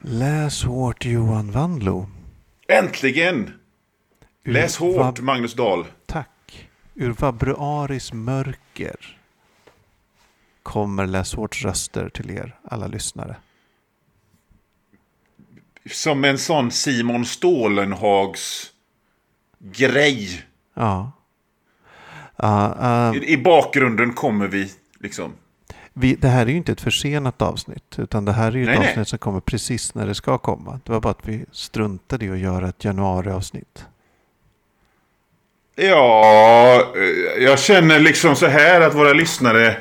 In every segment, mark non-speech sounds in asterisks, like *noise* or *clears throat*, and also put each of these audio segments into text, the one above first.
Läs hårt Johan Wandlo. Äntligen! Ur Läs hårt vab- Magnus Dahl. Tack. Ur februaris mörker kommer Läs hårts röster till er alla lyssnare. Som en sån Simon Stålenhags grej. Ja. Ja, eh, I, I bakgrunden kommer vi liksom. Vi, det här är ju inte ett försenat avsnitt. Utan det här är ju ett Nej, nej. avsnitt som kommer precis när det ska komma. Det var bara att vi struntade i att göra ett januariavsnitt. Ja, eh, jag känner liksom så här att våra lyssnare...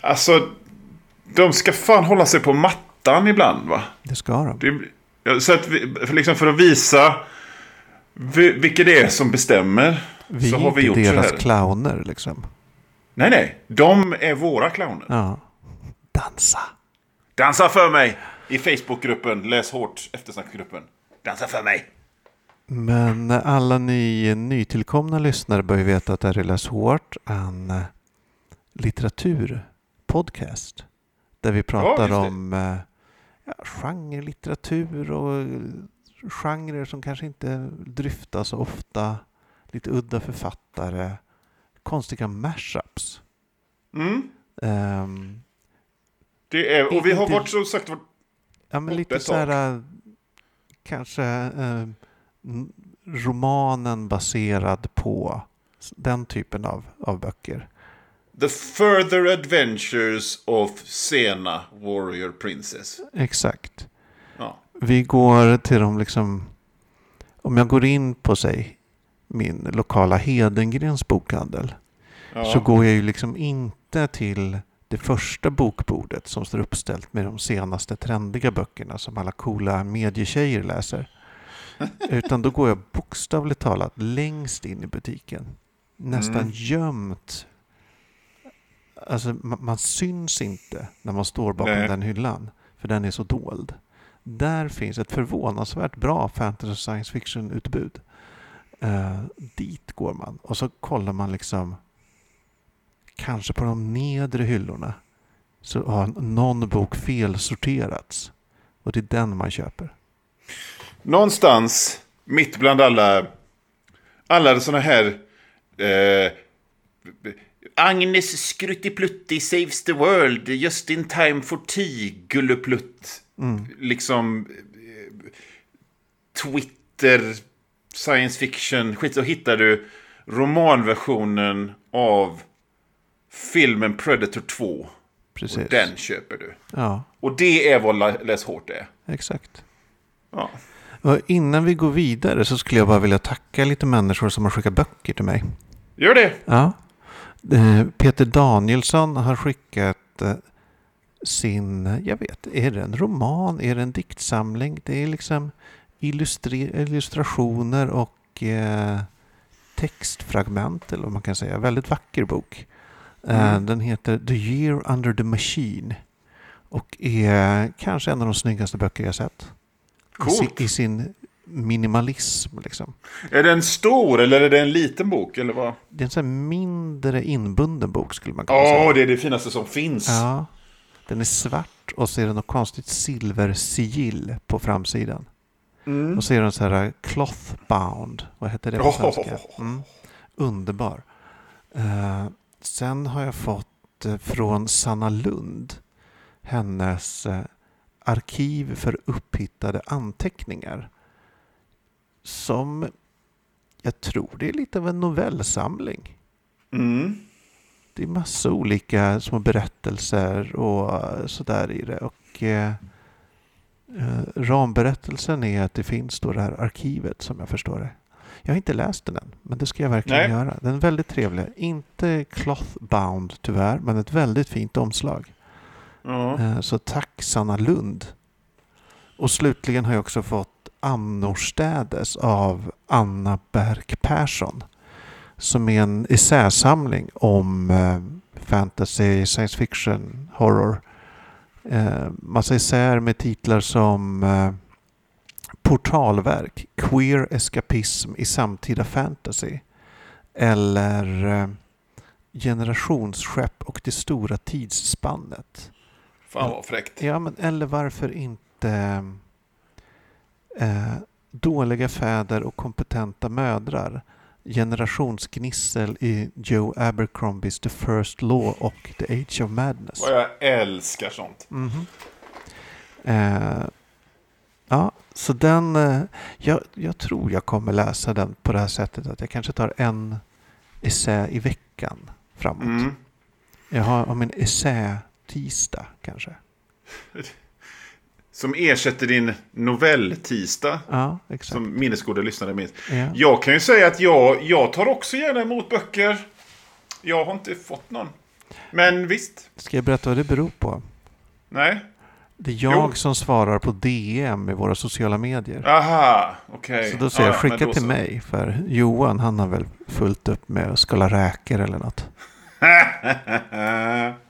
Alltså, de ska fan hålla sig på mattan ibland va? Det ska de. Det, så att vi, för, liksom för att visa vi, vilka det är som bestämmer. Vi så har vi gjort så deras här. clowner liksom. Nej, nej. De är våra clowner. Ja. Dansa. Dansa för mig! I Facebookgruppen, läs hårt, eftersnacksgruppen. Dansa för mig! Men alla ni nytillkomna lyssnare bör ju veta att det här är Läs hårt, en eh, litteraturpodcast. Där vi pratar just det. om eh, ja, genrelitteratur och eh, genrer som kanske inte dryftas så ofta. Lite udda författare. Konstiga mashups. Mm. Ehm, Det är, och vi har varit som sagt varit Ja, men lite så här, kanske n- romanen baserad på den typen av, av böcker. The Further Adventures of Sena Warrior Princess. Exakt. Ja. Vi går till de liksom, om jag går in på sig min lokala Hedengrens bokhandel Ja. så går jag ju liksom inte till det första bokbordet som står uppställt med de senaste trendiga böckerna som alla coola medietjejer läser. *laughs* Utan då går jag bokstavligt talat längst in i butiken. Nästan Mm. gömt. Alltså man, man syns inte när man står bakom Nej. den hyllan. För den är så dold. Där finns ett förvånansvärt bra fantasy och science fiction-utbud. Eh, dit går man och så kollar man liksom kanske på de nedre hyllorna så har någon bok felsorterats. Och det är den man köper. Någonstans mitt bland alla, alla sådana här... Eh, Agnes Skruttiplutti saves the world, just in time for tea, gulleplutt. Mm. Liksom eh, Twitter, science fiction, skit så hittar du romanversionen av filmen Predator 2. Precis. Och den köper du. Ja, Och det är vad Les Hårt är. exakt. Ja. Och innan vi går vidare så skulle jag bara vilja tacka lite människor som har skickat böcker till mig. Gör det! Ja. Eh, Peter Danielsson har skickat eh, sin, jag vet, är det en roman, är det en diktsamling? Det är liksom illustrationer och eh, textfragment, eller vad man kan säga. Väldigt vacker bok. Eh, Mm. Den heter The Year Under the Machine och är kanske en av de snyggaste böcker jag sett. Coolt. I sin minimalism liksom. Är det en stor eller är det en liten bok? Eller vad? Det är en sån mindre inbunden bok skulle man kunna Ja, säga. det är det finaste som finns. Ja, den är svart och så är det något konstigt silversigill på framsidan. Mm. Och så är den så här cloth bound. Vad heter det på Oh. svenska? Mm. Underbar. Eh, sen har jag fått eh, från Sanna Lund hennes eh, arkiv för upphittade anteckningar. Som jag tror det är lite av en novellsamling. Mm. Det är massa olika små berättelser och sådär i det. Och eh, eh, ramberättelsen är att det finns då det här arkivet som jag förstår det. Jag har inte läst den än, men det ska jag verkligen Nej. göra. Den är väldigt trevlig. Inte cloth bound tyvärr, men ett väldigt fint omslag. Eh, så tack Sanna Lund. Och slutligen har jag också fått Annorstädes av Anna Berk Persson. Som är en essäsamling om eh, fantasy, science fiction, horror. Eh, massa essäer med titlar som eh, Portalverk, Queer eskapism i samtida fantasy. Eller eh, Generationsskepp och det stora tidsspannet. Fan vad fräckt. Ja, men eller varför inte eh, dåliga fäder och kompetenta mödrar? Generationsgnissel i Joe Abercrombies The First Law och The Age of Madness. Och jag älskar sånt. Mhm. Eh, ja, så den... Eh, jag, jag tror jag kommer läsa den på det här sättet att jag kanske tar en essä i veckan framåt. Mm. Jag har om en essä-tisdag kanske. *laughs* Som ersätter din novell-tisdag. Ja. Som minnesgoda lyssnare minns. Ja. Jag kan ju säga att jag, jag tar också gärna emot böcker. Jag har inte fått någon. Men visst. Ska jag berätta vad det beror på? Nej. Det är jag Jo. som svarar på DM i våra sociala medier. Aha, okej. Så då säger jag Ja, ja, men skicka till så. mig. För Johan han har väl fullt upp med att skala räkor eller något. *laughs*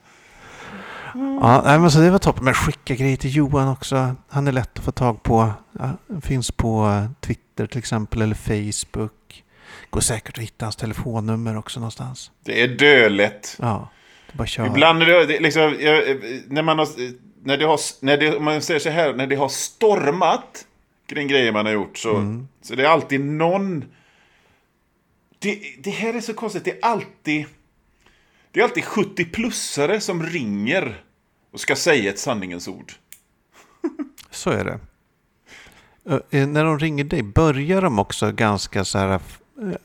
Ja, nej, men så det var toppen. Men skicka grejer till Johan också. Han är lätt att få tag på. Ja, finns på eh, Twitter till exempel eller Facebook. Går säkert att hitta hans telefonnummer också någonstans. det är dödlätt. Ja, det bara köra. Ibland är det, det liksom, jag, när man har, när det har, när det, om man säger så här, när det har stormat kring grejer man har gjort så, Mm. så det är alltid någon... Det, det här är så konstigt, det är alltid... Det är alltid 70-plussare som ringer och ska säga ett sanningens ord. Så är det. Eh, eh, när de ringer dig, börjar de också ganska så här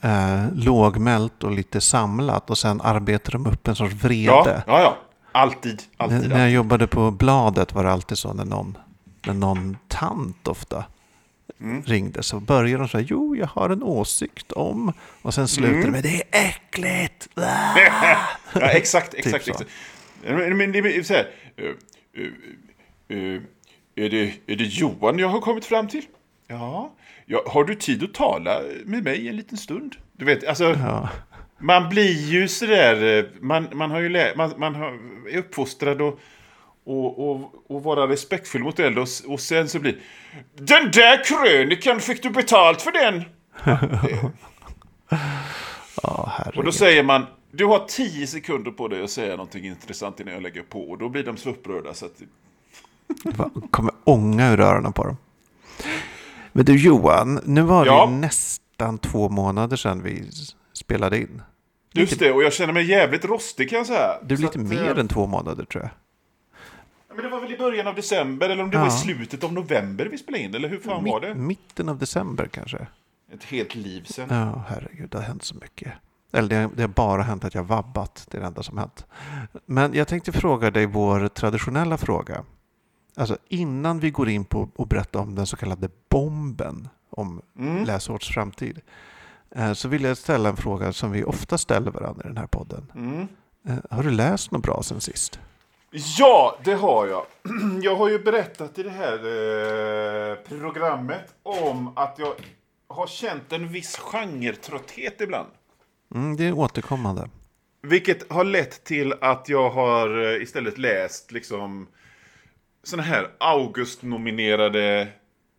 eh, lågmält och lite samlat och sen arbetar de upp en sorts vrede? Ja, ja, ja. Alltid, När, alltid. när jag jobbade på bladet var det alltid så när någon, när någon tant ofta Mm. ringde så började de så här, jo jag har en åsikt om och sen slutar Mm. det med det är äckligt. *laughs* Ah! Ja, exakt, *laughs* exakt. så. exakt. Men, det är så här. är, det, är det Johan jag har kommit fram till? Ja. ja. Har du tid att tala med mig en liten stund? Du vet, alltså. Ja. Man blir ju sådär, eh, man, man har ju man, man har, är uppfostrad och, och, och, och vara respektfull mot äldre och, och sen så blir Den där krönikan, fick du betalt för den? *laughs* Herregud. Och då säger man Du har tio sekunder på dig att säga någonting intressant innan jag lägger på och då blir de så upprörda så att Det *laughs* kommer ånga ur öronen på dem. Men du Johan, nu var det Ja. ju nästan två månader sedan vi spelade in. Just det, och jag känner mig jävligt rostig kan jag säga. Det är lite att, mer eh, än två månader tror jag. Men det var väl i början av december eller om det var i Ja. slutet av november vi spelade in eller hur fan var det? Mitten av december kanske. Ett helt liv sen. Ja, herregud, det har hänt så mycket. Eller det, det har bara hänt att jag vabbat, det är det enda som hänt. Men jag tänkte fråga dig vår traditionella fråga. Alltså innan vi går in på att berätta om den så kallade bomben om Mm. läsårets framtid. eh, Så vill jag ställa en fråga som vi ofta ställer varandra i den här podden. Mm. Eh, Har du läst något bra sen sist? Ja, det har jag. *clears throat* Jag har ju berättat i det här eh, programmet om att jag har känt en viss genretrötthet ibland. Mm, det är återkommande. Vilket har lett till att jag har eh, istället läst liksom såna här August-nominerade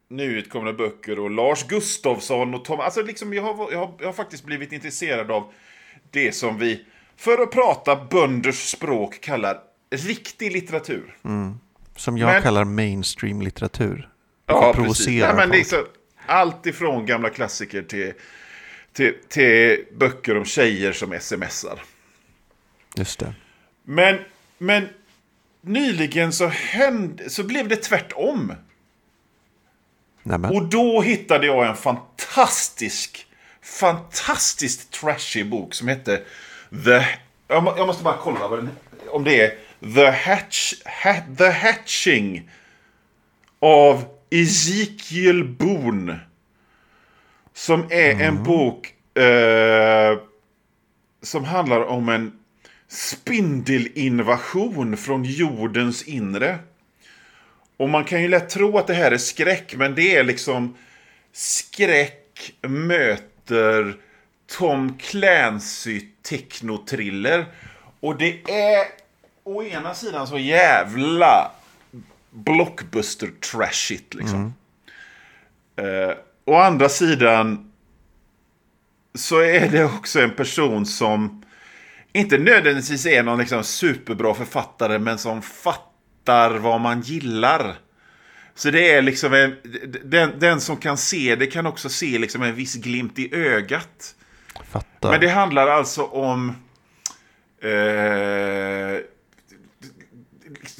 nyutkomna böcker och Lars Gustafsson och Tom. Alltså liksom jag har, jag, har, jag har faktiskt blivit intresserad av det som vi, för att prata bönders språk, kallar riktig litteratur. Som jag Men- kallar mainstream litteratur. Ja, precis. Ja, men liksom, allt ifrån gamla klassiker till, till, till böcker om tjejer som smsar. Just det. Men, men nyligen så, hände, så blev det tvärtom. Nämen. Och då hittade jag en fantastisk, fantastiskt trashig bok som hette The... Jag måste bara kolla vad den, om det är The, Hatch, ha, The Hatching av Ezekiel Boone. Som är en bok eh, som handlar om en spindelinvasion från jordens inre. Och man kan ju lätt tro att det här är skräck, men det är liksom skräck möter Tom Clancy technotriller. Och det är å ena sidan så jävla blockbuster trashigt liksom. Eh, å andra sidan så är det också en person som inte nödvändigtvis är någon liksom superbra författare men som fattar vad man gillar. Så det är liksom en, den, den som kan se det kan också se liksom en viss glimt i ögat. Fattar. Men det handlar alltså om eh,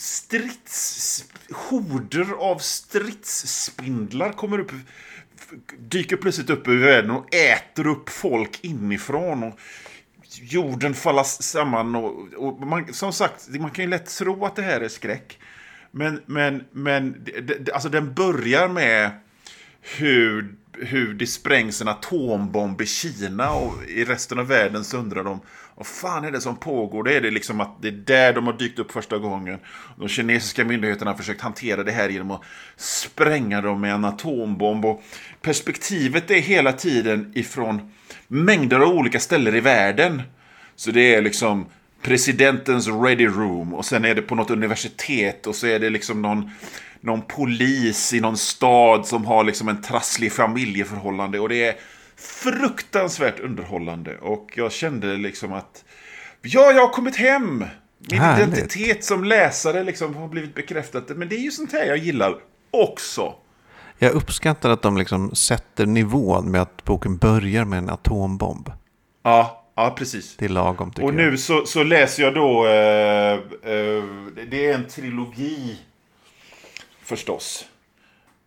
strids... Horder av stridsspindlar kommer upp dyker plötsligt upp ur världen och äter upp folk inifrån. Och jorden faller samman. Och, och man, som sagt, man kan ju lätt tro att det här är skräck. Men, men, men alltså den börjar med hur, hur det sprängs en atombomb i Kina och i resten av världen så undrar de vad fan är det som pågår? Det är det liksom att det är där de har dykt upp första gången. De kinesiska myndigheterna har försökt hantera det här genom att spränga dem med en atombomb. Och perspektivet är hela tiden ifrån mängder av olika ställen i världen. Så det är liksom presidentens ready room och sen är det på något universitet och så är det liksom någon, någon polis i någon stad som har liksom en trasslig familjeförhållande och det är fruktansvärt underhållande och jag kände liksom att ja, jag har kommit hem. Min Härligt. identitet som läsare liksom har blivit bekräftat. Men det är ju sånt här jag gillar också. Jag uppskattar att de liksom sätter nivån med att boken börjar med en atombomb. Ja, ja precis. Det är lagom tycker Och nu jag. så, så läser jag då, eh, eh, det är en trilogi förstås.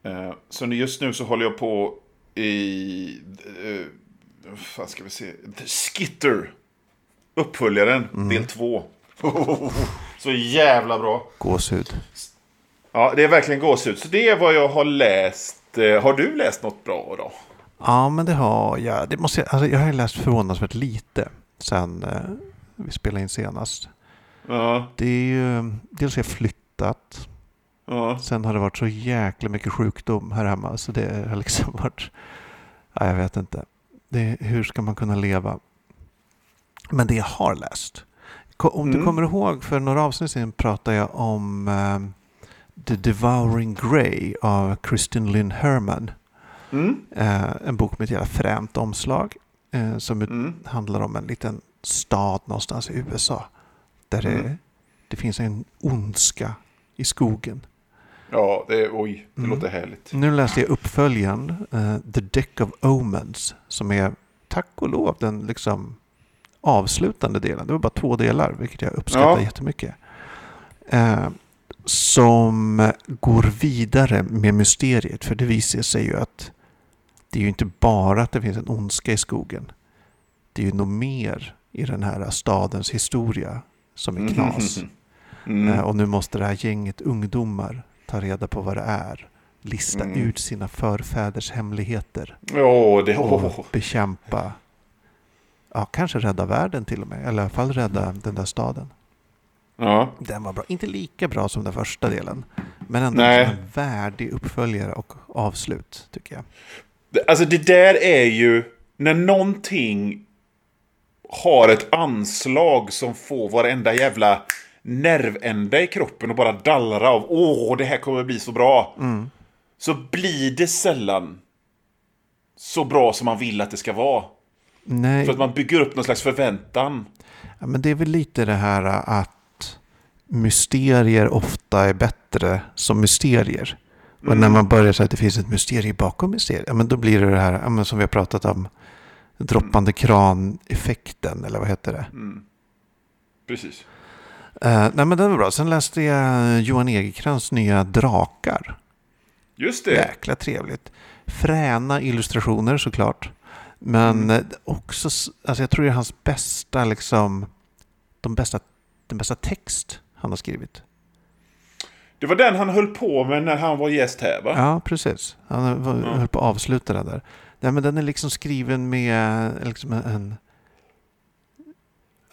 Eh, så just nu så håller jag på i, eh, vad ska vi se, Skitter. Uppföljaren, Mm. del två. *laughs* så jävla bra. Gåshud. Ja, det är verkligen gåshud. Så det är vad jag har läst. Eh, Har du läst något bra då? Ja, men det har jag. Det måste jag, alltså, jag har läst förvånansvärt lite sen eh, vi spelade in senast. Ja, Det är ju, dels har jag flyttat. Ja. Sen har det varit så jäkla mycket sjukdom här hemma. Så det har liksom *laughs* varit... Ja, jag vet inte. Det, hur ska man kunna leva? Men det jag har läst. Om du Mm. kommer ihåg, för några avsnitt sedan pratade jag om eh, The Devouring Grey av Kristin Lynn Herman. Mm, Eh, en bok med ett jävla fränt omslag. Eh, som mm, handlar om en liten stad någonstans i USA. Där det, Mm. det finns en ondska i skogen. Ja, det, oj, det Mm. låter härligt. Nu läste jag uppföljaren, eh, The Deck of Omens, som är tack och lov den liksom avslutande delen. Det var bara två delar, vilket jag uppskattar Ja. jättemycket. Eh, som går vidare med mysteriet, för det visar sig ju att det är ju inte bara att det finns en ondska i skogen. Det är ju nog mer i den här stadens historia som är knas. *laughs* Mm. Eh, Och nu måste det här gänget ungdomar ta reda på vad det är. Lista Mm. ut sina förfäders hemligheter. Ja, det... Och Oh. bekämpa, ja kanske rädda världen till och med. Eller i alla fall rädda den där staden. Ja. Den var bra. Inte lika bra som den första delen. Men ändå Nej. som en värdig uppföljare och avslut tycker jag. Alltså det där är ju när någonting har ett anslag som får varenda jävla nervända i kroppen och bara dallra av åh, det här kommer bli så bra. Mm. Så blir det sällan så bra som man vill att det ska vara. Nej, För att man bygger upp någon slags förväntan. ja, men det är väl lite det här att mysterier ofta är bättre som mysterier. Och Mm. när man börjar säga att det finns ett mysterium bakom mysteriet, ja, men då blir det det här ja, men som vi har pratat om, droppande kran-effekten, eller vad heter det? Mm. Precis. Eh, nej men den var bra. Sen läste jag Johan Egerkrans nya Drakar. Just det. Jäkla trevligt. Fräna illustrationer såklart. Men Mm. eh, också, alltså jag tror det är hans bästa, liksom, de bästa, den bästa text han har skrivit. Det var den han höll på med när han var gäst här va? Ja, precis. Han var- Ja. höll på att avsluta den där. Nej, men den är liksom skriven med liksom en...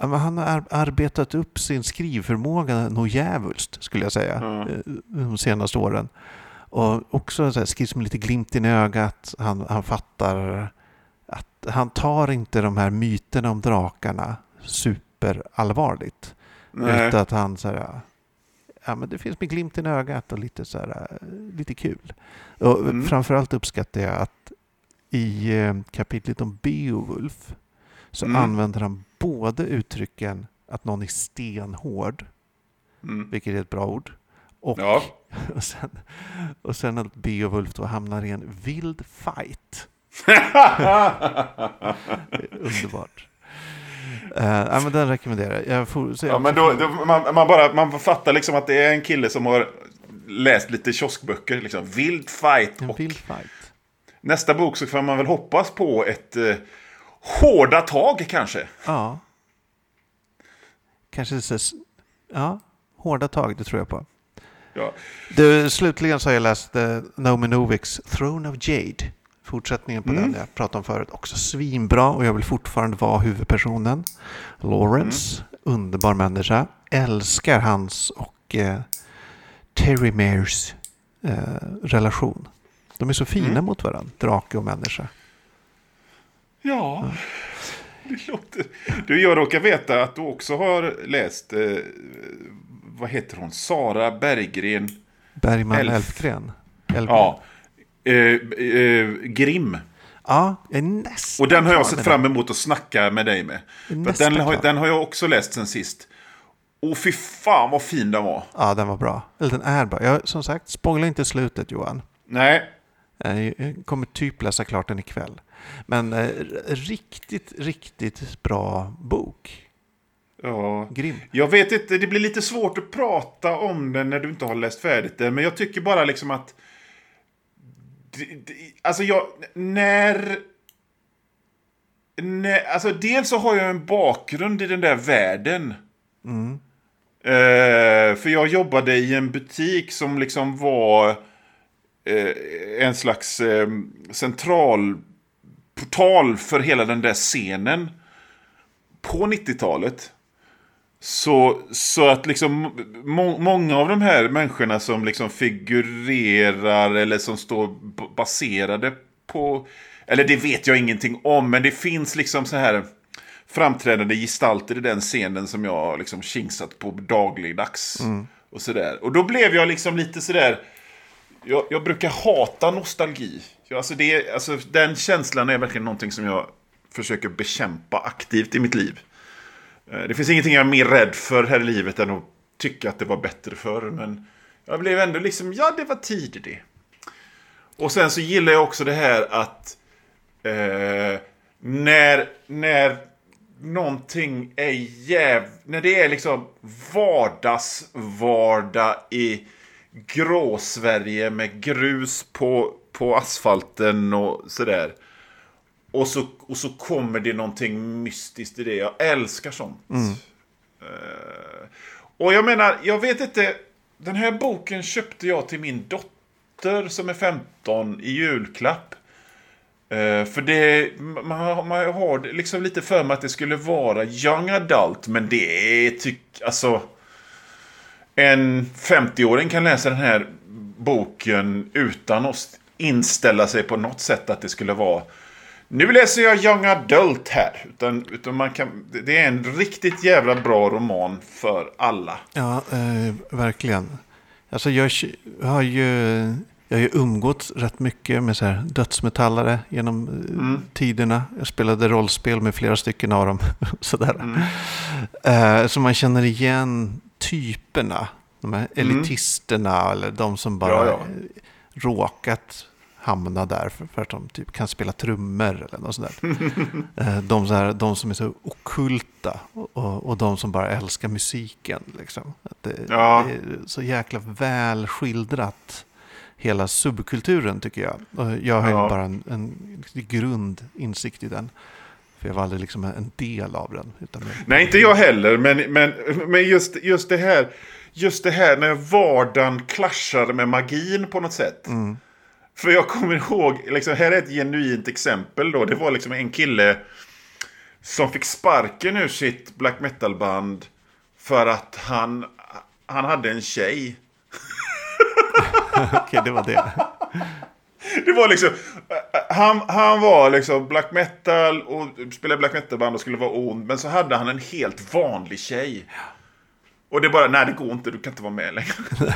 Han har ar- arbetat upp sin skrivförmåga nog djävulskt, skulle jag säga, eh, de senaste åren. Och också så här, skrivs med lite glimt i ögat. Han, han fattar att han tar inte de här myterna om drakarna superallvarligt. Nej. Utan att han så här, ja men det finns med glimten i ögat och lite så här, eh, lite kul. Och Mm. framförallt uppskattar jag att i eh, kapitlet om Beowulf så Mm. använder han både uttrycken att någon är stenhård, Mm. vilket är ett bra ord, Och, Ja. *laughs* och, sen, och sen att Beowulf då hamnar i en vild fight. *laughs* Underbart. Uh, ja, men den rekommenderar jag. Får, Ja, men då, då, man, man, bara, man fattar liksom att det är en kille som har läst lite kioskböcker. Liksom. Vild fight. en Och vild fight. nästa bok så får man väl hoppas på ett eh, hårda tag kanske. Ja. Kanske så, ja, hårda tag, det tror jag på. Ja. Du, slutligen så har jag läst uh, Naomi Noviks Throne of Jade. Fortsättningen på Mm. den jag pratade om förut. Också svinbra och jag vill fortfarande vara huvudpersonen. Lawrence, underbar människa. Älskar hans och uh, Terry Mares eh, relation. De är så fina Mm. mot varandra, drake och människa. Ja, det låter... Du, jag råkar veta att du också har läst, eh, vad heter hon, Sara Berggren, Bergman Elf. Elfgren. Elfgren. ja, eh, eh, Grimm. ja, nästan Och den har jag sett fram emot att snacka med dig med. Den, har, den har jag också läst sen sist. Och fy fan vad fin den var. Ja, den var bra. Eller den är bra. Jag, som sagt, spoila inte slutet Johan. Nej, Eh, Jag kommer typ läsa klart den ikväll. Men eh, riktigt, riktigt bra bok. ja. Grym. Jag vet inte, det blir lite svårt att prata om den när du inte har läst färdigt den. Men jag tycker bara liksom att... Alltså jag, när... när alltså dels så har jag en bakgrund i den där världen. Mm. Eh, för jag jobbade i en butik som liksom var eh, en slags eh, central portal för hela den där scenen på 90-talet. Så, så att liksom må, många av de här människorna som liksom figurerar eller som står baserade på... Eller det vet jag ingenting om, men det finns liksom så här framträdande gestalter i den scenen som jag liksom kingsat på dagligdags. Och sådär. Och då blev jag liksom lite sådär... Jag, jag brukar hata nostalgi. Alltså det, alltså den känslan är verkligen någonting som jag försöker bekämpa aktivt i mitt liv. Eh, det finns ingenting jag är mer rädd för här i livet än att tycka att det var bättre förr. Men jag blev ändå liksom, ja det var tid det. Och sen så gillar jag också det här att eh, när, när någonting är jäv... När det är liksom vardagsvardag i grå-Sverige med grus på, på asfalten och sådär. Och så, och så kommer det någonting mystiskt i det. Jag älskar sånt. Eh, och jag menar, jag vet inte. Den här boken köpte jag till min dotter som är 15 i julklapp. Eh, för det, man, man har liksom lite för mig att det skulle vara young adult. Men det är tyck, alltså. En 50-åring kan läsa den här boken utan att inställa sig på något sätt att det skulle vara nu läser jag young adult här. Utan, utan man kan, det är en riktigt jävla bra roman för alla. Ja, eh, verkligen. Alltså jag har ju, jag har ju umgåtts rätt mycket med så här dödsmetallare genom eh, tiderna. Jag spelade rollspel med flera stycken av dem. *laughs* Sådär. Eh, så man känner igen typerna. De här elitisterna eller de som bara Ja, ja. råkat hamna där för, för att de typ kan spela trummor eller något sånt där. *laughs* Eh, de, så här, de som är så okulta och, och, de som bara älskar musiken. Liksom. Det, Ja. det är så jäkla väl skildrat hela subkulturen tycker jag. Och jag har ju bara en, en grundinsikt i den. För jag var aldrig liksom en del av den. Utan Nej, inte jag heller. Men, men, men just, just det här. Just det här när vardagen klaschar med magin på något sätt. För jag kommer ihåg, liksom, här är ett genuint exempel då. Det var liksom en kille som fick sparken ur sitt black metal-band för att han, han hade en tjej. *laughs* Okej, det var det. *laughs* Det var liksom, han, han var liksom black metal och spelade black metal-band och skulle vara ond. Men så hade han en helt vanlig tjej. Och det är bara, nej det går inte, du kan inte vara med längre. *laughs*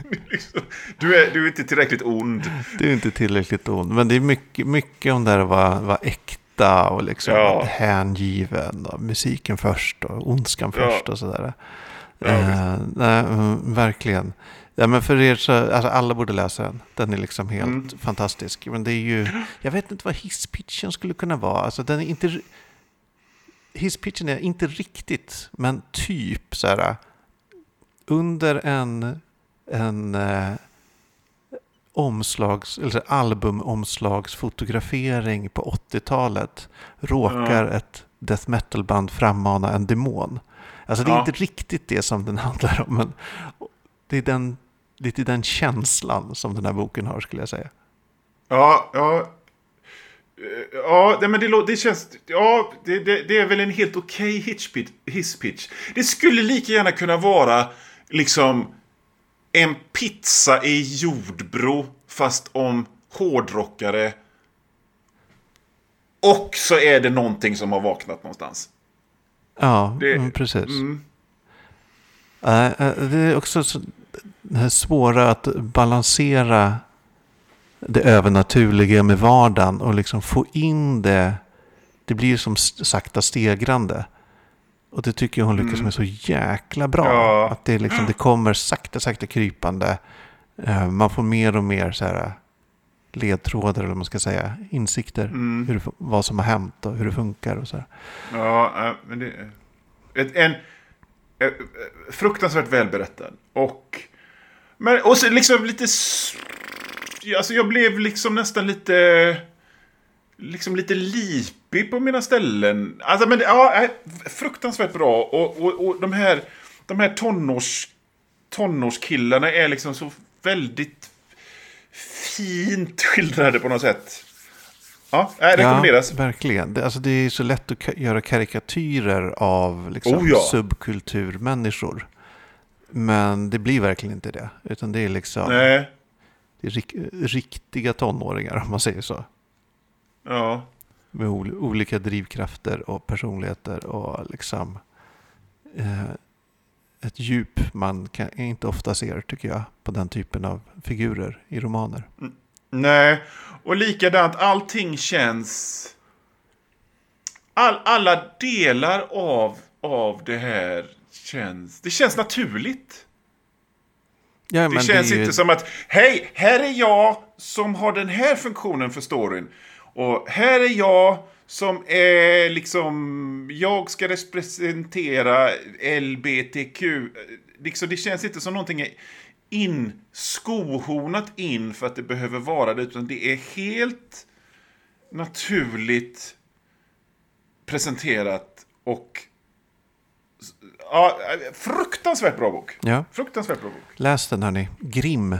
*laughs* liksom, du, är, du är inte tillräckligt ond. Det är inte tillräckligt ond. Men det är mycket, mycket om det här att vara, äkta och liksom Ja. hängiven. Och musiken först och ondskan Ja. först och sådär. Ja, eh, nej, mm, verkligen. Ja, men för er så, alltså alla borde läsa den. Den är liksom helt Mm. fantastisk. Men det är ju, jag vet inte vad hisspitchen skulle kunna vara. Alltså den är inte, hisspitchen är inte riktigt, men typ så här. Under en, en eh, omslags, eller albumomslagsfotografering på 80-talet råkar ett death metal-band frammana en demon. Alltså det är Ja. inte riktigt det som den *laughs* handlar om, men det är den, lite den känslan som den här boken har skulle jag säga. Ja, ja. Ja, men det, det känns... Ja, det, det, det är väl en helt okej hitchpitch- hisspitch. Det skulle lika gärna kunna vara liksom en pizza i jordbro fast om hårdrockare. Och så är det någonting som har vaknat någonstans. Ja, Det- mm, precis. Mm. Eh, eh, det är också så, det här svåra att balansera det övernaturliga med vardagen och liksom få in det. Det blir ju som sakta stegrande. Och det tycker jag hon lyckas med så jäkla bra. Ja. Att det, liksom, det kommer sakta, sakta krypande. Eh, Man får mer och mer så här ledtrådar, eller vad man ska säga, insikter. Mm. Hur, vad som har hänt och hur det funkar. Och så här. Ja, eh, men det... Ett, en Eh, eh, fruktansvärt välberättad. Och... Men, och så liksom lite... Alltså jag blev liksom nästan lite... Liksom lite lipig på mina ställen. Alltså men ja, eh, fruktansvärt bra. Och, och, och de här, de här tonårs, tonårskillarna är liksom så väldigt fint skildrade på något sätt. Ja, äh, rekommenderas. Ja, verkligen. Det, alltså, det är så lätt att göra karikatyrer av liksom, Oh, ja. subkulturmänniskor. Men det blir verkligen inte det. Utan det är liksom Nej. det är rik, riktiga tonåringar om man säger så. Ja. Med ol, olika drivkrafter och personligheter och liksom eh, ett djup man kan, inte ofta ser tycker jag på den typen av figurer i romaner. Nej, och likadant, allting känns... All, alla delar av, av det här känns... Det känns naturligt. Ja, Det känns ju- inte som att, hej, här är jag som har den här funktionen för storyn. Och här är jag som är liksom, jag ska representera LBTQ. Liksom, det känns inte som någonting in, skohornat in för att det behöver vara det, utan det är helt naturligt presenterat och ja, fruktansvärt bra bok. Ja. Fruktansvärt bra bok. Läs den hörni. Grim.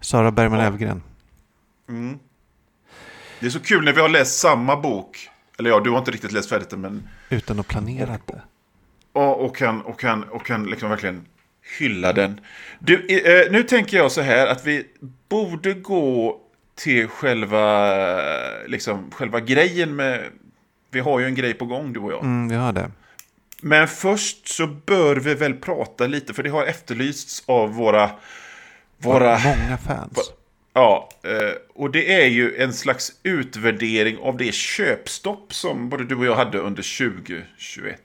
Sara Bergman Elfgren. Det är så kul när vi har läst samma bok. Eller ja, du har inte riktigt läst färdigt den, men... Utan att planera det. Och, och kan, och kan, och kan liksom verkligen hylla den. Du, eh, nu tänker jag så här att vi borde gå till själva, liksom, själva grejen med... Vi har ju en grej på gång, du och jag. Mm, vi har det. Men först så bör vi väl prata lite, för det har efterlysts av våra... våra Många fans. Ja, eh, och det är ju en slags utvärdering av det köpstopp som både du och jag hade under 2021.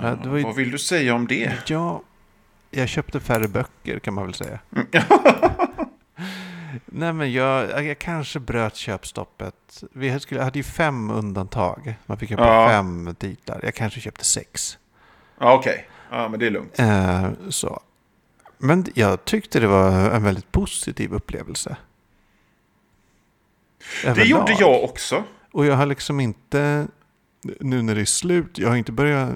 Ja, det ju, Vad vill du säga om det? ja, jag köpte färre böcker kan man väl säga. *laughs* Nej men jag, jag kanske bröt köpstoppet. Vi skulle, hade ju fem undantag. Man fick köpa Ja. fem titlar. Jag kanske köpte sex. Ja, okej. Ja, men det är lugnt. Eh, så. Men jag tyckte det var en väldigt positiv upplevelse. Det Överlag. gjorde jag också. Och jag har liksom inte, nu när det är slut, jag har inte börjat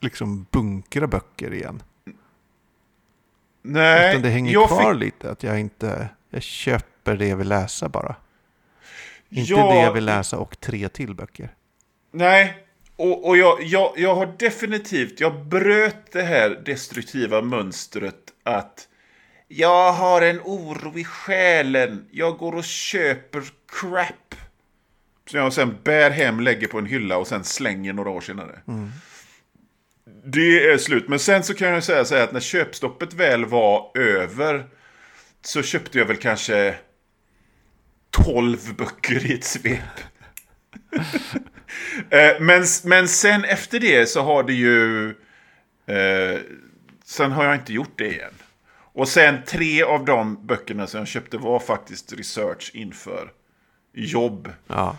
liksom bunkra böcker igen. Nej, Utan det hänger jag kvar fick- lite, att jag inte, jag köper det jag vill läsa bara. Inte Ja, det jag vill läsa och tre till böcker. Nej, och, och jag, jag, jag har definitivt, jag bröt det här destruktiva mönstret att jag har en oro i själen, jag går och köper crap. Som jag sen bär hem, lägger på en hylla och sen slänger några år senare. Det är slut. Men sen så kan jag säga så här att när köpstoppet väl var över så köpte jag väl kanske 12 böcker i ett svep. *laughs* Eh, men, men sen efter det så har det ju... Eh, sen har jag inte gjort det igen. Och sen tre av de böckerna som jag köpte var faktiskt research inför jobb. Ja.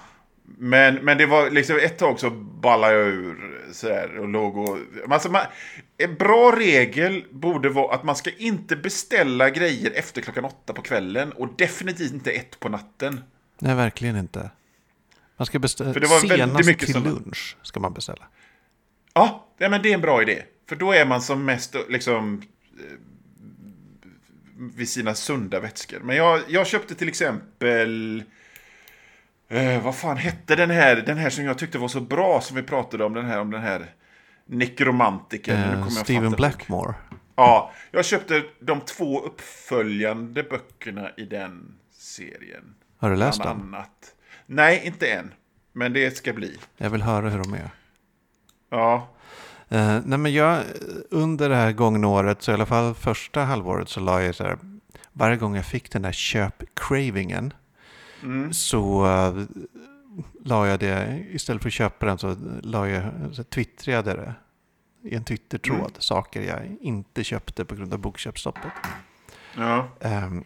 Men, men det var liksom ett tag så ballade jag ur sådär och låg och... Alltså man, en bra regel borde vara att man ska inte beställa grejer efter klockan åtta på kvällen och definitivt inte ett på natten. Nej, verkligen inte. Man ska beställa För det var senast mycket till lunch ska man beställa. Ja, ja, men det är en bra idé. För då är man som mest liksom eh, vid sina sunda vätskor. Men jag, jag köpte till exempel... Eh, vad fan hette den här, den här som jag tyckte var så bra som vi pratade om, den här, om den här nekromantiken. Eh, Steven Blackmore. Ja, jag köpte de två uppföljande böckerna i den serien. Har du läst Bland dem? annat. Nej, inte än. Men det ska bli. Jag vill höra hur de är. Ja, Eh, nej men jag, under det här gångna året, så i alla fall första halvåret, så la jag så här, varje gång jag fick den där köp-cravingen, mm. så uh, la jag det, istället för att köpa den så la jag, så twittrade det i en Twitter-tråd, Mm. saker jag inte köpte på grund av bokköpsstoppet. ja. Um,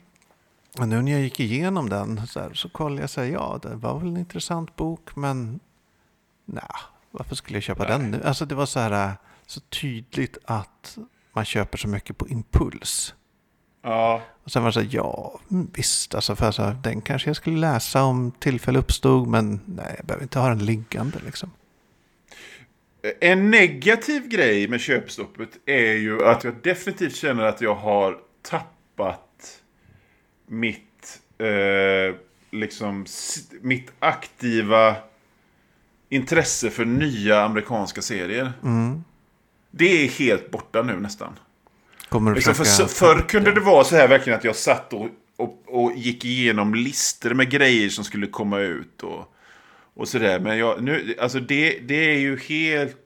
och nu när jag gick igenom den så, här, så kollade jag så här, ja det var väl en intressant bok men nej, varför skulle jag köpa Nej. den nu? Alltså det var så här så tydligt att man köper så mycket på impuls. Ja. Och sen var det så här, ja visst, alltså, för alltså, den kanske jag skulle läsa om tillfälle uppstod men nej, jag behöver inte ha den liggande liksom. En negativ grej med köpstoppet är ju att jag definitivt känner att jag har tappat mitt, eh, liksom, mitt aktiva intresse för nya amerikanska serier. Mm. Det är helt borta nu nästan. Kommer Liksom för, försöka... förr kunde det vara så här verkligen att jag satt och, och, och gick igenom listor med grejer som skulle komma ut och, och sådär. Men jag, nu, alltså det, det är ju helt,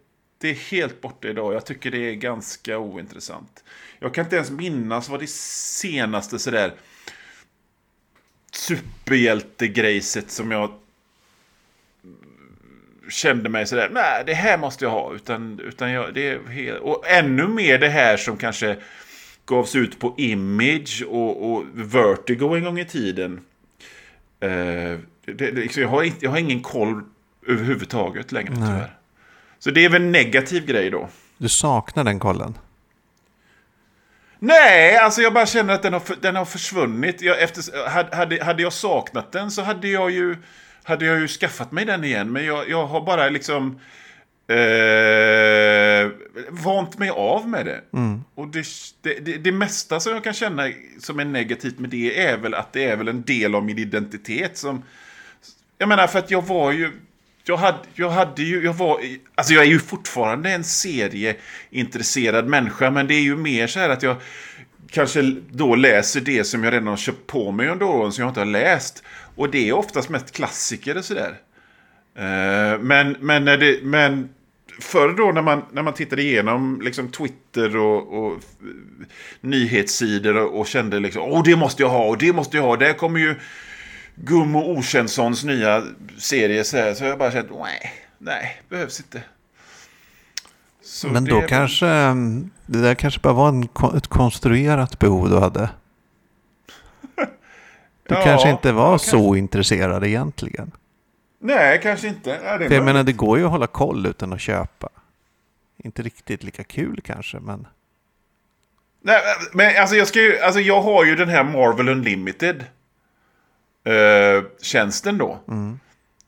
det är helt borta idag. Jag tycker det är ganska ointressant. Jag kan inte ens minnas vad det senaste sådär superhjältegrejset som jag kände mig sådär, nej det här måste jag ha. Utan, utan jag, det är och ännu mer det här som kanske gavs ut på Image och, och Vertigo en gång i tiden. Eh, det, det, liksom, jag, har jag har ingen koll överhuvudtaget längre Nej. tyvärr. Så det är väl en negativ grej då. Du saknar den kollen? Nej, alltså jag bara känner att den har, den har försvunnit. Jag, efter, hade, hade jag saknat den så hade jag ju, hade jag ju skaffat mig den igen. Men jag, jag har bara liksom eh, vant mig av med det. Mm. Och det, det, det, mesta som jag kan känna som är negativt med det är väl att det är väl en del av min identitet som... Jag menar för att jag var ju... Jag hade, jag hade ju, jag var, alltså jag är ju fortfarande en serieintresserad människa, men det är ju mer så här att jag kanske då läser det som jag redan har köpt på mig under åren som jag inte har läst. Och det är oftast mest klassiker och sådär. Eh, men, men, när det, men förr då när man, när man tittade igenom liksom Twitter och, och nyhetssidor och, och kände liksom åh det måste jag ha och det måste jag ha. Där kommer ju Gummo Okänssons nya serie så här. Så jag bara känt nej, nej, behövs inte. Så Men då är- kanske, det där kanske bara var en, ett konstruerat behov du hade. Du Ja, kanske inte var ja, så intresserad egentligen. Nej, kanske inte. Ja, det För jag menar, det går ju att hålla koll utan att köpa. Inte riktigt lika kul kanske, men... Nej, men alltså jag, ska ju, alltså jag har ju den här Marvel Unlimited. eh, tjänsten då. Mm.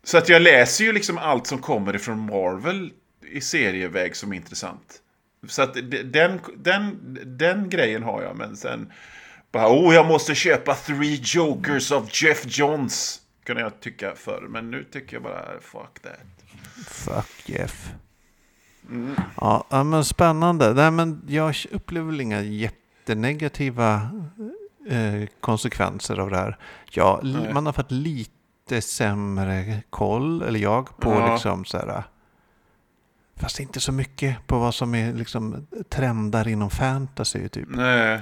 Så att jag läser ju liksom allt som kommer ifrån Marvel i serieväg som är intressant. Så att den, den, den grejen har jag, men sen bara, oh jag måste köpa Three Jokers of Jeff Johns. Kunde jag tycka förr, men nu tycker jag bara fuck that. Fuck Jeff. Mm. Ja, men spännande. Nej, men jag upplever väl inga jättenegativa eh, konsekvenser av det här. Ja, Nej. man har fått lite sämre koll, eller jag, på Ja. liksom så här... Fast inte så mycket på vad som är liksom trendar inom fantasy typ. Nej.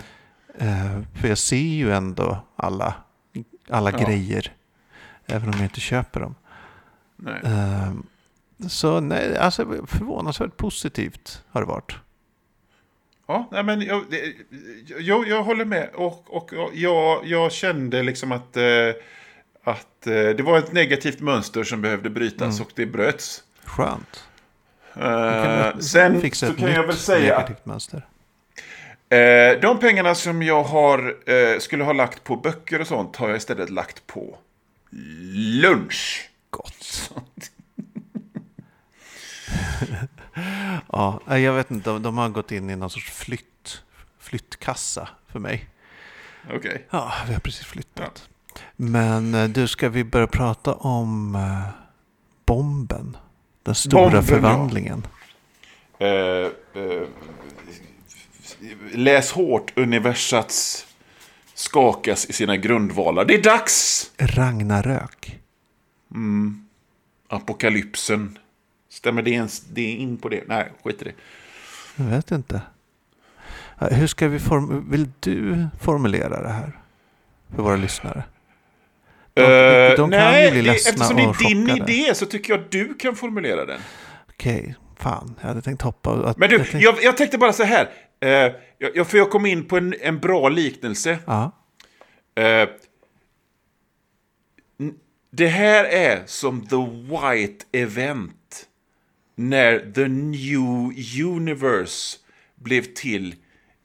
Eh, för jag ser ju ändå alla, alla Ja. grejer. Även om jag inte köper dem. nej. Eh, så nej, alltså förvånansvärt positivt har det varit. Ja, nej, men jag, det- jag, jag håller med. Och, och och jag, jag kände liksom att, eh, att det var ett negativt mönster som behövde brytas och det bröts. Skönt. Kan sen så kan jag väl säga att negativt mönster. Eh, de pengarna som jag har, eh, skulle ha lagt på böcker och sånt har jag istället lagt på lunch. Gott. *laughs* ja, nej, jag vet inte. De, de har gått in i någon sorts flytt, flyttkassa för mig. Okej. Ja, vi har precis flyttat. Men eh, du, ska vi börja prata om eh, bomben? Den stora Bomben, ja. förvandlingen. Eh, eh, läs hårt universats skakas i sina grundvalar. Det är dags! Ragnarök. Apokalypsen. Stämmer det ens det är in på det? Nej, skit i det. Jag vet inte. Hur ska vi form- Vill du formulera det här? För våra lyssnare. De, Eh, de kan nej, ju bli det, ledsna eftersom det är din chockade. idé så tycker jag att du kan formulera den. Okej, fan. Jag hade tänkt hoppa. Att, Men du, tänkte- jag, jag tänkte bara så här. Eh, jag, för jag kom in på en, en bra liknelse. Ja, Eh, n- det här är som The White Event. När The New Universe blev till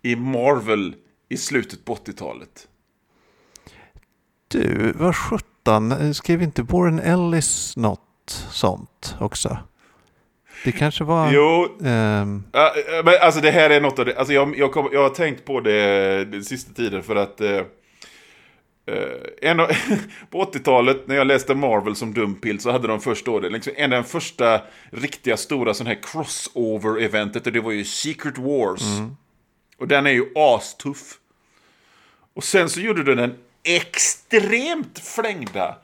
i Marvel i slutet på 80-talet. du, vad sjutton. Skrev inte Warren Ellis något sånt också? Det kanske var... Jo, ehm, Ja, äh, men alltså det här är något av det, alltså jag, jag, kom, jag har tänkt på det den sista tiden för att eh, eh, en av, *laughs* på 80-talet när jag läste Marvel som dumpill så hade de först då det, liksom, en av den första riktiga stora sån här crossover-eventet och det var ju Secret Wars. Och den är ju astuff. Och sen så gjorde du den extremt flängda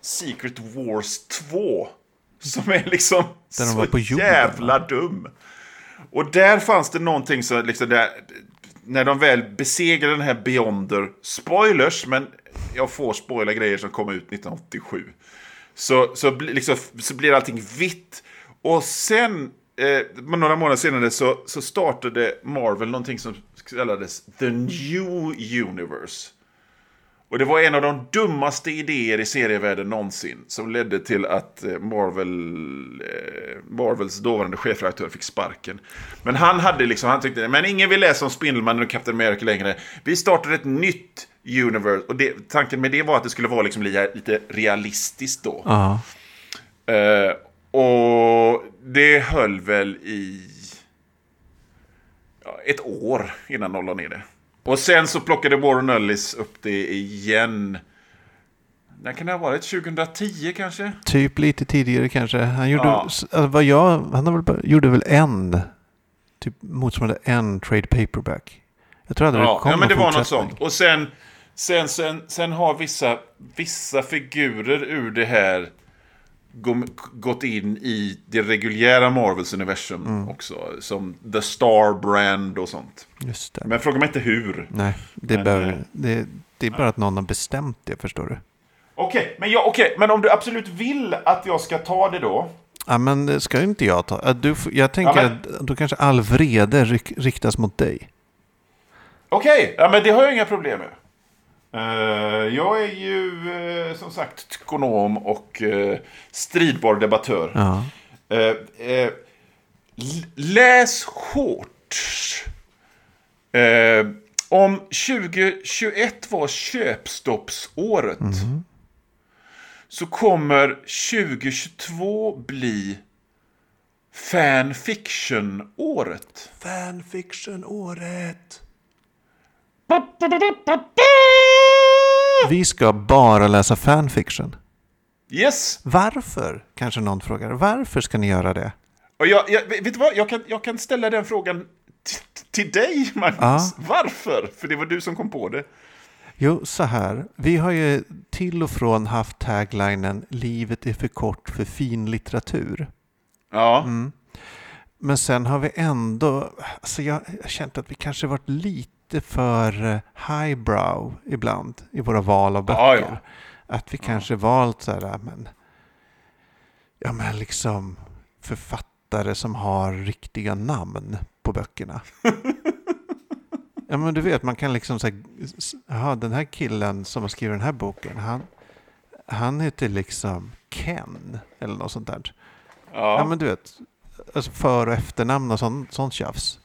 Secret Wars 2. Som är liksom Där så på jorden, jävla dum. Och där fanns det någonting som liksom där, när de väl besegrade den här Beyonder, spoilers, men jag får spoila grejer som kom ut 1987. Så, så, liksom, så blir allting vitt. Och sen, eh, några månader senare, så, så startade Marvel någonting som kallades The New Universe. Och det var en av de dummaste idéer i serievärlden någonsin. Som ledde till att eh, Marvel, eh, Marvels dåvarande chefredaktör fick sparken. Men han hade liksom, han tyckte, men ingen vill läsa om Spindelmannen och Captain America längre. Vi startar ett nytt universe. Och det, tanken med det var att det skulle vara liksom lite, realistiskt då. ja. Eh, och det höll väl i ja, ett år innan de la ner det. Och sen så plockade Warren Ellis upp det igen. När kan det ha varit? 2010 kanske? Typ lite tidigare kanske. Han gjorde, Ja. alltså, vad jag, han har väl gjorde väl en, typ motsvarande en trade paperback. Jag tror aldrig det Ja, kom ja men det var något sånt. Och sen, sen, sen, sen har vissa, vissa figurer ur det här gått in i det reguljära Marvels universum Mm. också. Som The Star Brand och sånt. Just det. Men fråga mig inte hur. Nej, det, Men, behöver, eh, det, det är bara att någon har bestämt det, förstår du. Okej, men, jag- okej, men om du absolut vill att jag ska ta det då. Ja, men det ska inte jag ta. Att Du, jag tänker Ja, men- att då kanske all vrede riktas mot dig. Okej, ja, men det har jag inga problem med. Eh, jag är ju eh, som sagt ekonom och uh, stridbar debattör. Ja. Eh, eh, läs hårt. Eh, om 2021 var köpstoppsåret så kommer 2022 bli fanfiction-året. Fanfiction-året. Vi ska bara läsa fanfiction. Yes! Varför? Kanske någon frågar. Varför ska ni göra det? Och jag, jag, vet du vad? Jag kan, jag kan ställa den frågan till dig, Magnus. Ja. Varför? För det var du som kom på det. Jo, så här. Vi har ju till och från haft taglinen Livet är för kort för fin litteratur. Ja. Mm. Men sen har vi ändå, alltså jag jag har känt att vi kanske varit lite för eh, highbrow ibland i våra val av böcker. Ja, ja. Att vi kanske valt så här, ja, men, ja men liksom författare som har riktiga namn på böckerna. *laughs* Ja men du vet, man kan liksom säga, jaha den här killen som har skrivit den här boken, han, han heter liksom Ken eller något sånt där. Ja, Ja. men du vet, alltså för och efternamn och sånt, sånt tjafs.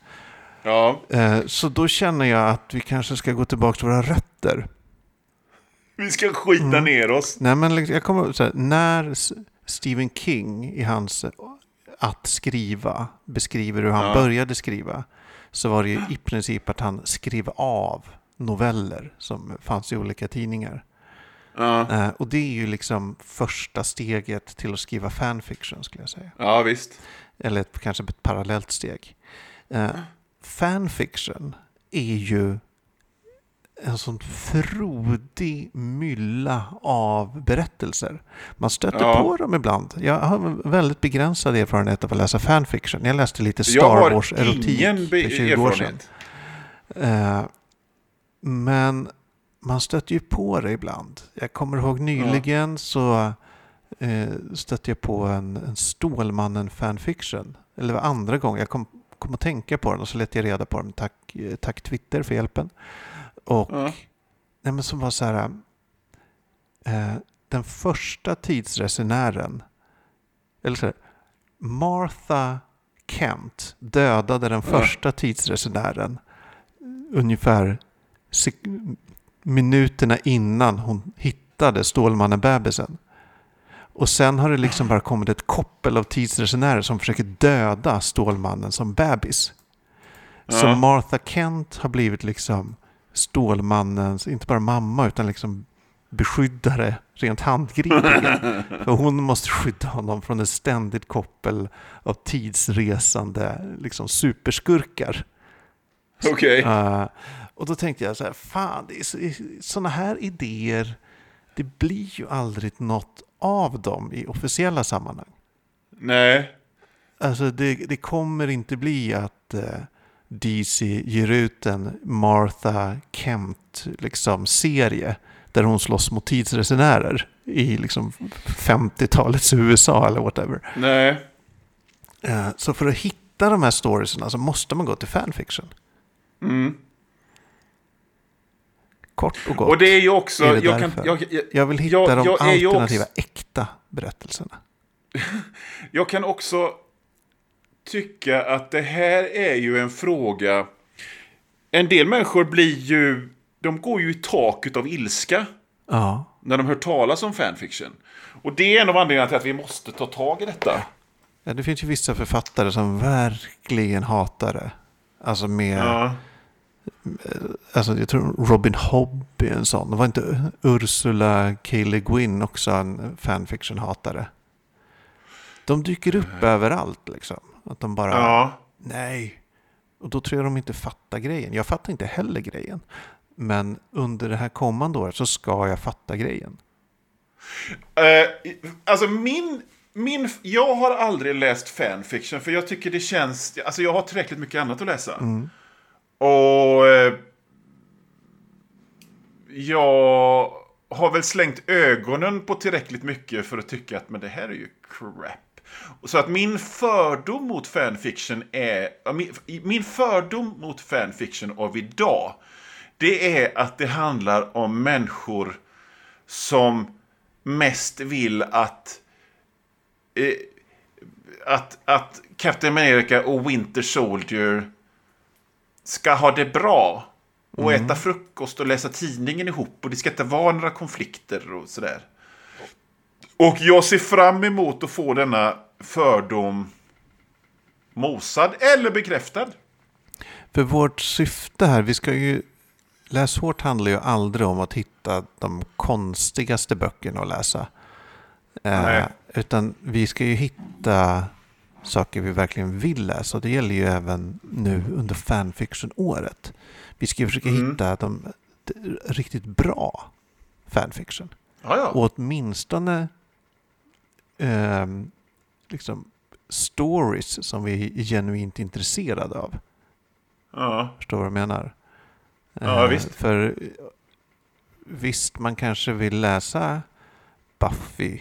Ja. Eh, så då känner jag att vi kanske ska gå tillbaka till våra rötter. Vi ska skita Mm. ner oss. Nej men liksom, jag kommer så här, när Stephen King i hans att skriva beskriver hur han Ja. började skriva så var det ju i princip att han skrev av noveller som fanns i olika tidningar. Ja, Eh, och det är ju liksom första steget till att skriva fanfiction skulle jag säga. ja visst. Eller ett, kanske ett parallellt steg. Eh, fanfiction är ju en sån frodig mylla av berättelser. Man stöter Ja. på dem ibland. Jag har väldigt begränsad erfarenhet av att läsa fanfiction. Jag läste lite Star Wars-erotik för 20 år sedan. Eh, men man stöter ju på det ibland. Jag kommer ihåg nyligen så eh, stötte jag på en, en Stålmannen fanfiction. Eller andra gången. Jag kom, kom att tänka på den och så lät jag reda på den. Tack, eh, tack Twitter för hjälpen. Och Ja. nej, men som var så här. Eh, den första tidsresenären. Eller så här, Martha Kent dödade den första tidsresenären ungefär minuterna innan hon hittade Stålmannen-bebisen. Och sen har det liksom bara kommit ett koppel av tidsresenärer som försöker döda Stålmannen som bebis. Så Ja. Martha Kent har blivit liksom Stålmannens, inte bara mamma utan liksom beskyddare rent handgripligen. *laughs* För hon måste skydda honom från ett ständigt koppel av tidsresande liksom superskurkar. Okej. Eh, och då tänkte jag så här, fan, så, sådana här idéer, det blir ju aldrig något av dem i officiella sammanhang. Nej. Alltså det, det kommer inte bli att eh, DC ger ut en Martha Kent liksom, serie där hon slåss mot tidsresenärer i liksom 50-talets USA eller whatever. Nej. Eh, så för att hitta de här storiesarna så måste man gå till fanfiction. Mm. Kort och gott. Och det är ju också... är jag, kan, jag, jag, Jag vill hitta Jag- de alternativa också- äkta berättelserna. *laughs* jag kan också tycka att det här är ju en fråga... En del människor blir ju... De går ju i taket av ilska Ja, när de hör talas om fanfiction. Och det är en av anledningarna till att vi måste ta tag i detta. Ja, det finns ju vissa författare som verkligen hatar det. Alltså med, Ja. Alltså jag tror Robin Hobb är en sån. Det var inte Ursula K. Le Guin också en fanfiction-hatare? De dyker upp överallt liksom. Att de bara, ja. nej. Och då tror jag de inte fattar grejen. Jag fattar inte heller grejen. Men under det här kommande året så ska jag fatta grejen. Eh, alltså min, min... Jag har aldrig läst fanfiction för jag tycker det känns... Alltså jag har tillräckligt mycket annat att läsa. Och... Eh, jag har väl slängt ögonen på tillräckligt mycket för att tycka att men det här är ju crap. Så att min fördom mot fanfiction är... Min, min fördom mot fanfiction av idag det är att det handlar om människor som mest vill att eh, att, att Captain America och Winter Soldier ska ha det bra och äta frukost och läsa tidningen ihop och det ska inte vara några konflikter och sådär. Och jag ser fram emot att få denna fördom mosad eller bekräftad. För vårt syfte här, vi ska ju... Läs hårt handlar ju aldrig om att hitta de konstigaste böckerna att läsa. Eh, utan vi ska ju hitta saker vi verkligen vill läsa. Och det gäller ju även nu under fanfiction-året. Vi ska ju försöka Mm. hitta de, de riktigt bra fanfiction. Ja, ja. Och åtminstone ehm, liksom stories som vi är genuint intresserade av. ja. Förstår vad jag menar? Ja, Eh, visst. För eh, visst, man kanske vill läsa Buffy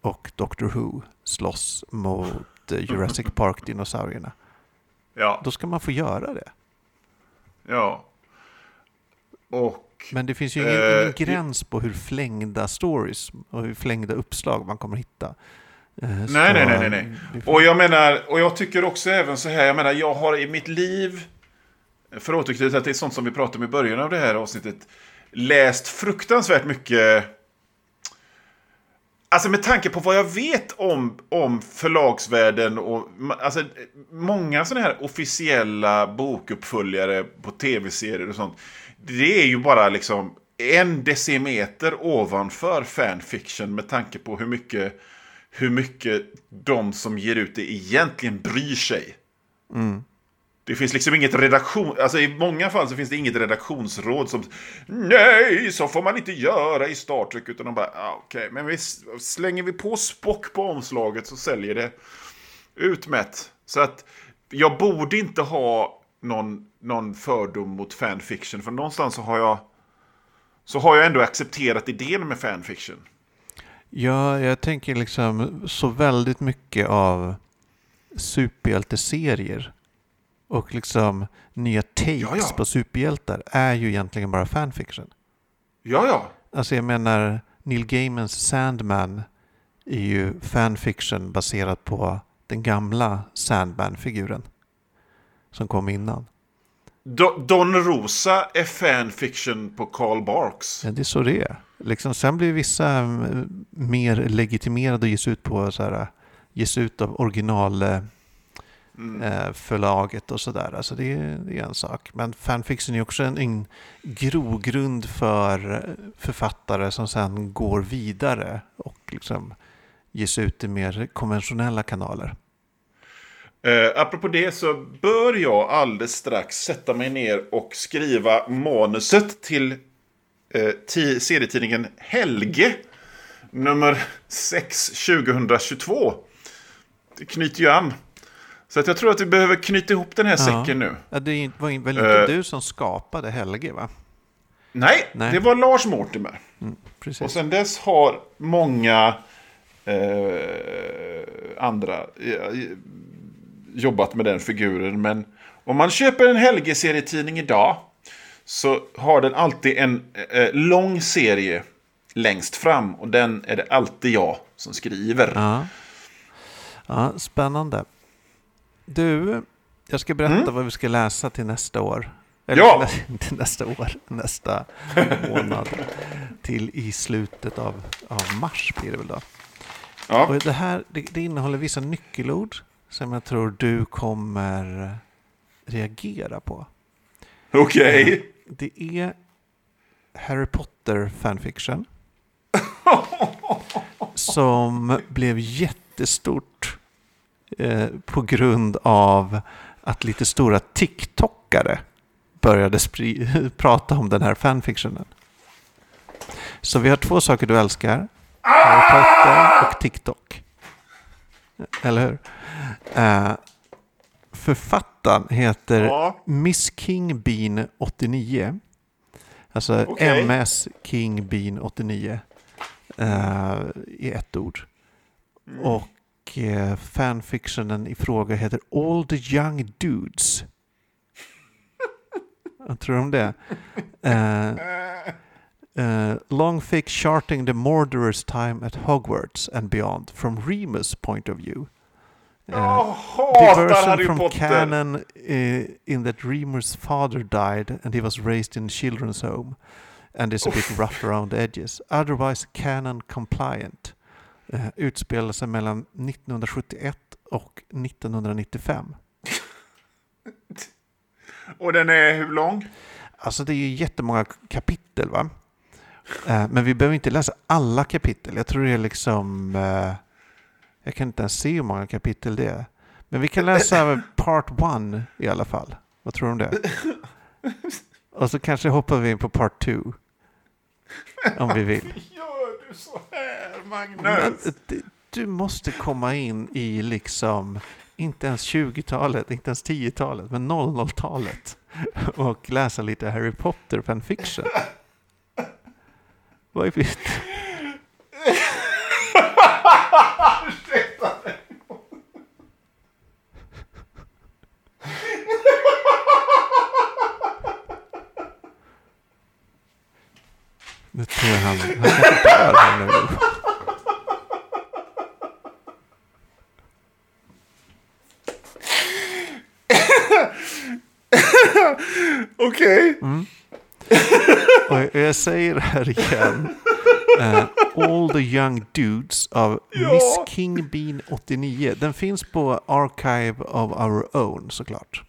och Doctor Who slåss mot eh, Jurassic *clears throat* Park-dinosaurierna. ja. Då ska man få göra det. Ja. och... Men det finns ju ingen, Eh, ingen gräns på hur flängda stories och hur flängda uppslag man kommer hitta. Eh, Nej, så, nej, nej, nej, nej. Och jag menar, och jag tycker också även så här, jag menar, jag har i mitt liv, för att återknyta till sånt som vi pratade om i början av det här avsnittet, läst fruktansvärt mycket Alltså med tanke på vad jag vet om, om förlagsvärlden och alltså, många sådana här officiella bokuppföljare på tv-serier och sånt. Det är ju bara liksom en decimeter ovanför fanfiction med tanke på hur mycket, hur mycket de som ger ut det egentligen bryr sig. Mm. Det finns liksom inget redaktion... Alltså i många fall så finns det inget redaktionsråd som... Nej, så får man inte göra i Star Trek. Utan de bara, ah, okej, men vi slänger vi på Spock på omslaget så säljer det. Utmätt. Så att jag borde inte ha någon, någon fördom mot fanfiction. För någonstans så har jag... Så har jag ändå accepterat idén med fanfiction. Ja, jag tänker liksom så väldigt mycket av superhjälteserier och liksom nya takes Ja, ja. på superhjältar är ju egentligen bara fanfiction. Ja, ja. Alltså jag menar Neil Gaimans Sandman är ju fanfiction baserat på den gamla Sandman-figuren som kom innan. Do- Don Rosa är fanfiction på Karl Barks. Ja, det är så det är. Liksom, sen blir vissa mm, mer legitimerade och ges ut på så här, ges ut av original eh, eh, förlaget och sådär. Alltså det, är- det är en sak. Men fanfiction är också en, en grogrund för eh, författare som sen går vidare och liksom ges ut i mer konventionella kanaler. Eh, apropå det så bör jag alldeles strax sätta mig ner och skriva manuset till eh, ti- serietidningen Helge. Nummer 6 2022. Det knyter ju an. Så att jag tror att vi behöver knyta ihop den här Ja. säcken nu. Ja, det var väl inte Eh. du som skapade Helge va? Nej, Nej. det var Lars Mortimer. Precis. Och sen dess har många eh, andra eh, jobbat med den figuren. Men om man köper en Helge-serietidning idag så har den alltid en eh, lång serie längst fram. Och den är det alltid jag som skriver. Ja. ja, spännande. Du, jag ska berätta vad vi ska läsa till nästa år. Eller Ja! till, *laughs* nästa år, nästa *laughs* månad. Till i slutet av, av mars blir det väl då. Ja. Och det här det, det innehåller vissa nyckelord som jag tror du kommer reagera på. Okej. Det är Harry Potter fanfiction. *laughs* som blev jättestort eh, på grund av att lite stora TikTokare började *laughs* prata om den här fanfictionen. Så vi har två saker du älskar. Harry Potter och TikTok. Eller hur? Eh, författaren heter Ja. Miss King Bean 89. Alltså Okej. MS King Bean 89. eh, I ett ord. Och eh, fanfictionen i fråga heter All the Young Dudes. Vad tror du om det? Eh, eh, long thick charting the murderer's time at Hogwarts and beyond from Remus point of view. Eh, Jag hatar diversion Harry from Potter. canon uh, in that Remus' father died and he was raised in children's home and is a bit rough around the edges. Otherwise canon compliant. Uh, utspelar sig mellan 1971 och 1995. *laughs* Och den är hur lång? Alltså det är ju jättemånga kapitel va? Eh, men vi behöver inte läsa alla kapitel. Jag tror det är liksom... eh, jag kan inte ens se hur många kapitel det är. Men vi kan läsa *laughs* part one i alla fall. Vad tror du om det? *laughs* Och så kanske hoppar vi in på part two. Om vi vill. Du så här, Magnus? Men du måste komma in i liksom, inte ens 20-talet, inte ens 10-talet, men 00-talet. Och läsa lite Harry Potter fanfiction. Vad är *laughs* *laughs* det? Nu tror jag han, han kanske dör här nu. Okej. Och jag säger det här igen. Eh, All the young dudes av Ja. Miss King Bean 89. Den finns på Archive of Our Own såklart.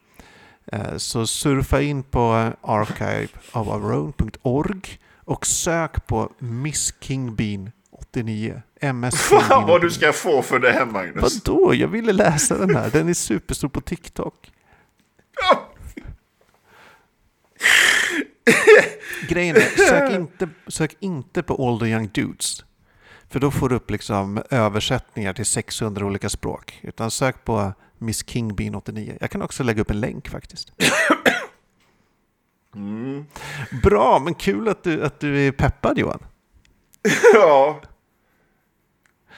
Eh, så surfa in på archiveofourown.org och sök på Miss King Bean 89. MS Fan *laughs* vad du 89. ska få för det här Magnus. Vadå? Jag ville läsa den här. Den är superstor på TikTok. Grejen är, sök inte, sök inte på the young dudes. För då får du upp liksom översättningar till 600 olika språk. Utan sök på Miss King Bean 89. Jag kan också lägga upp en länk faktiskt. Bra, men kul att du, att du är peppad Johan. *laughs* Ja.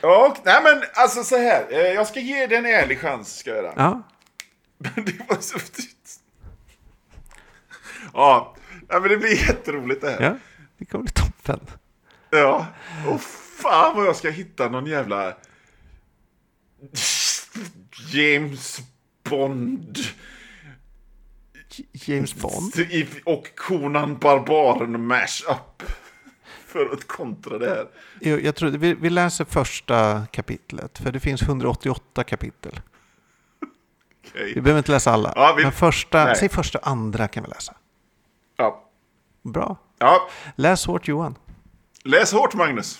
Ja, nej men alltså så här. eh, Jag ska ge dig en ärlig chans, ska jag. Ja, *laughs* Men det var så... Ja, nej, men det blir jätteroligt det här. ja det kommer bli toppen. Ja. Och fan vad jag ska hitta någon jävla... James Bond James Bond. och Conan Barbaren mash-up. För att kontra det här. Jo, Jag tror, vi, vi läser första kapitlet, för det finns 188 kapitel. Okej. Vi behöver inte läsa alla. Ja, vi- Men första, nej. säg första och andra kan vi läsa. Ja. Bra. ja. Läs hårt Johan. Läs hårt Magnus.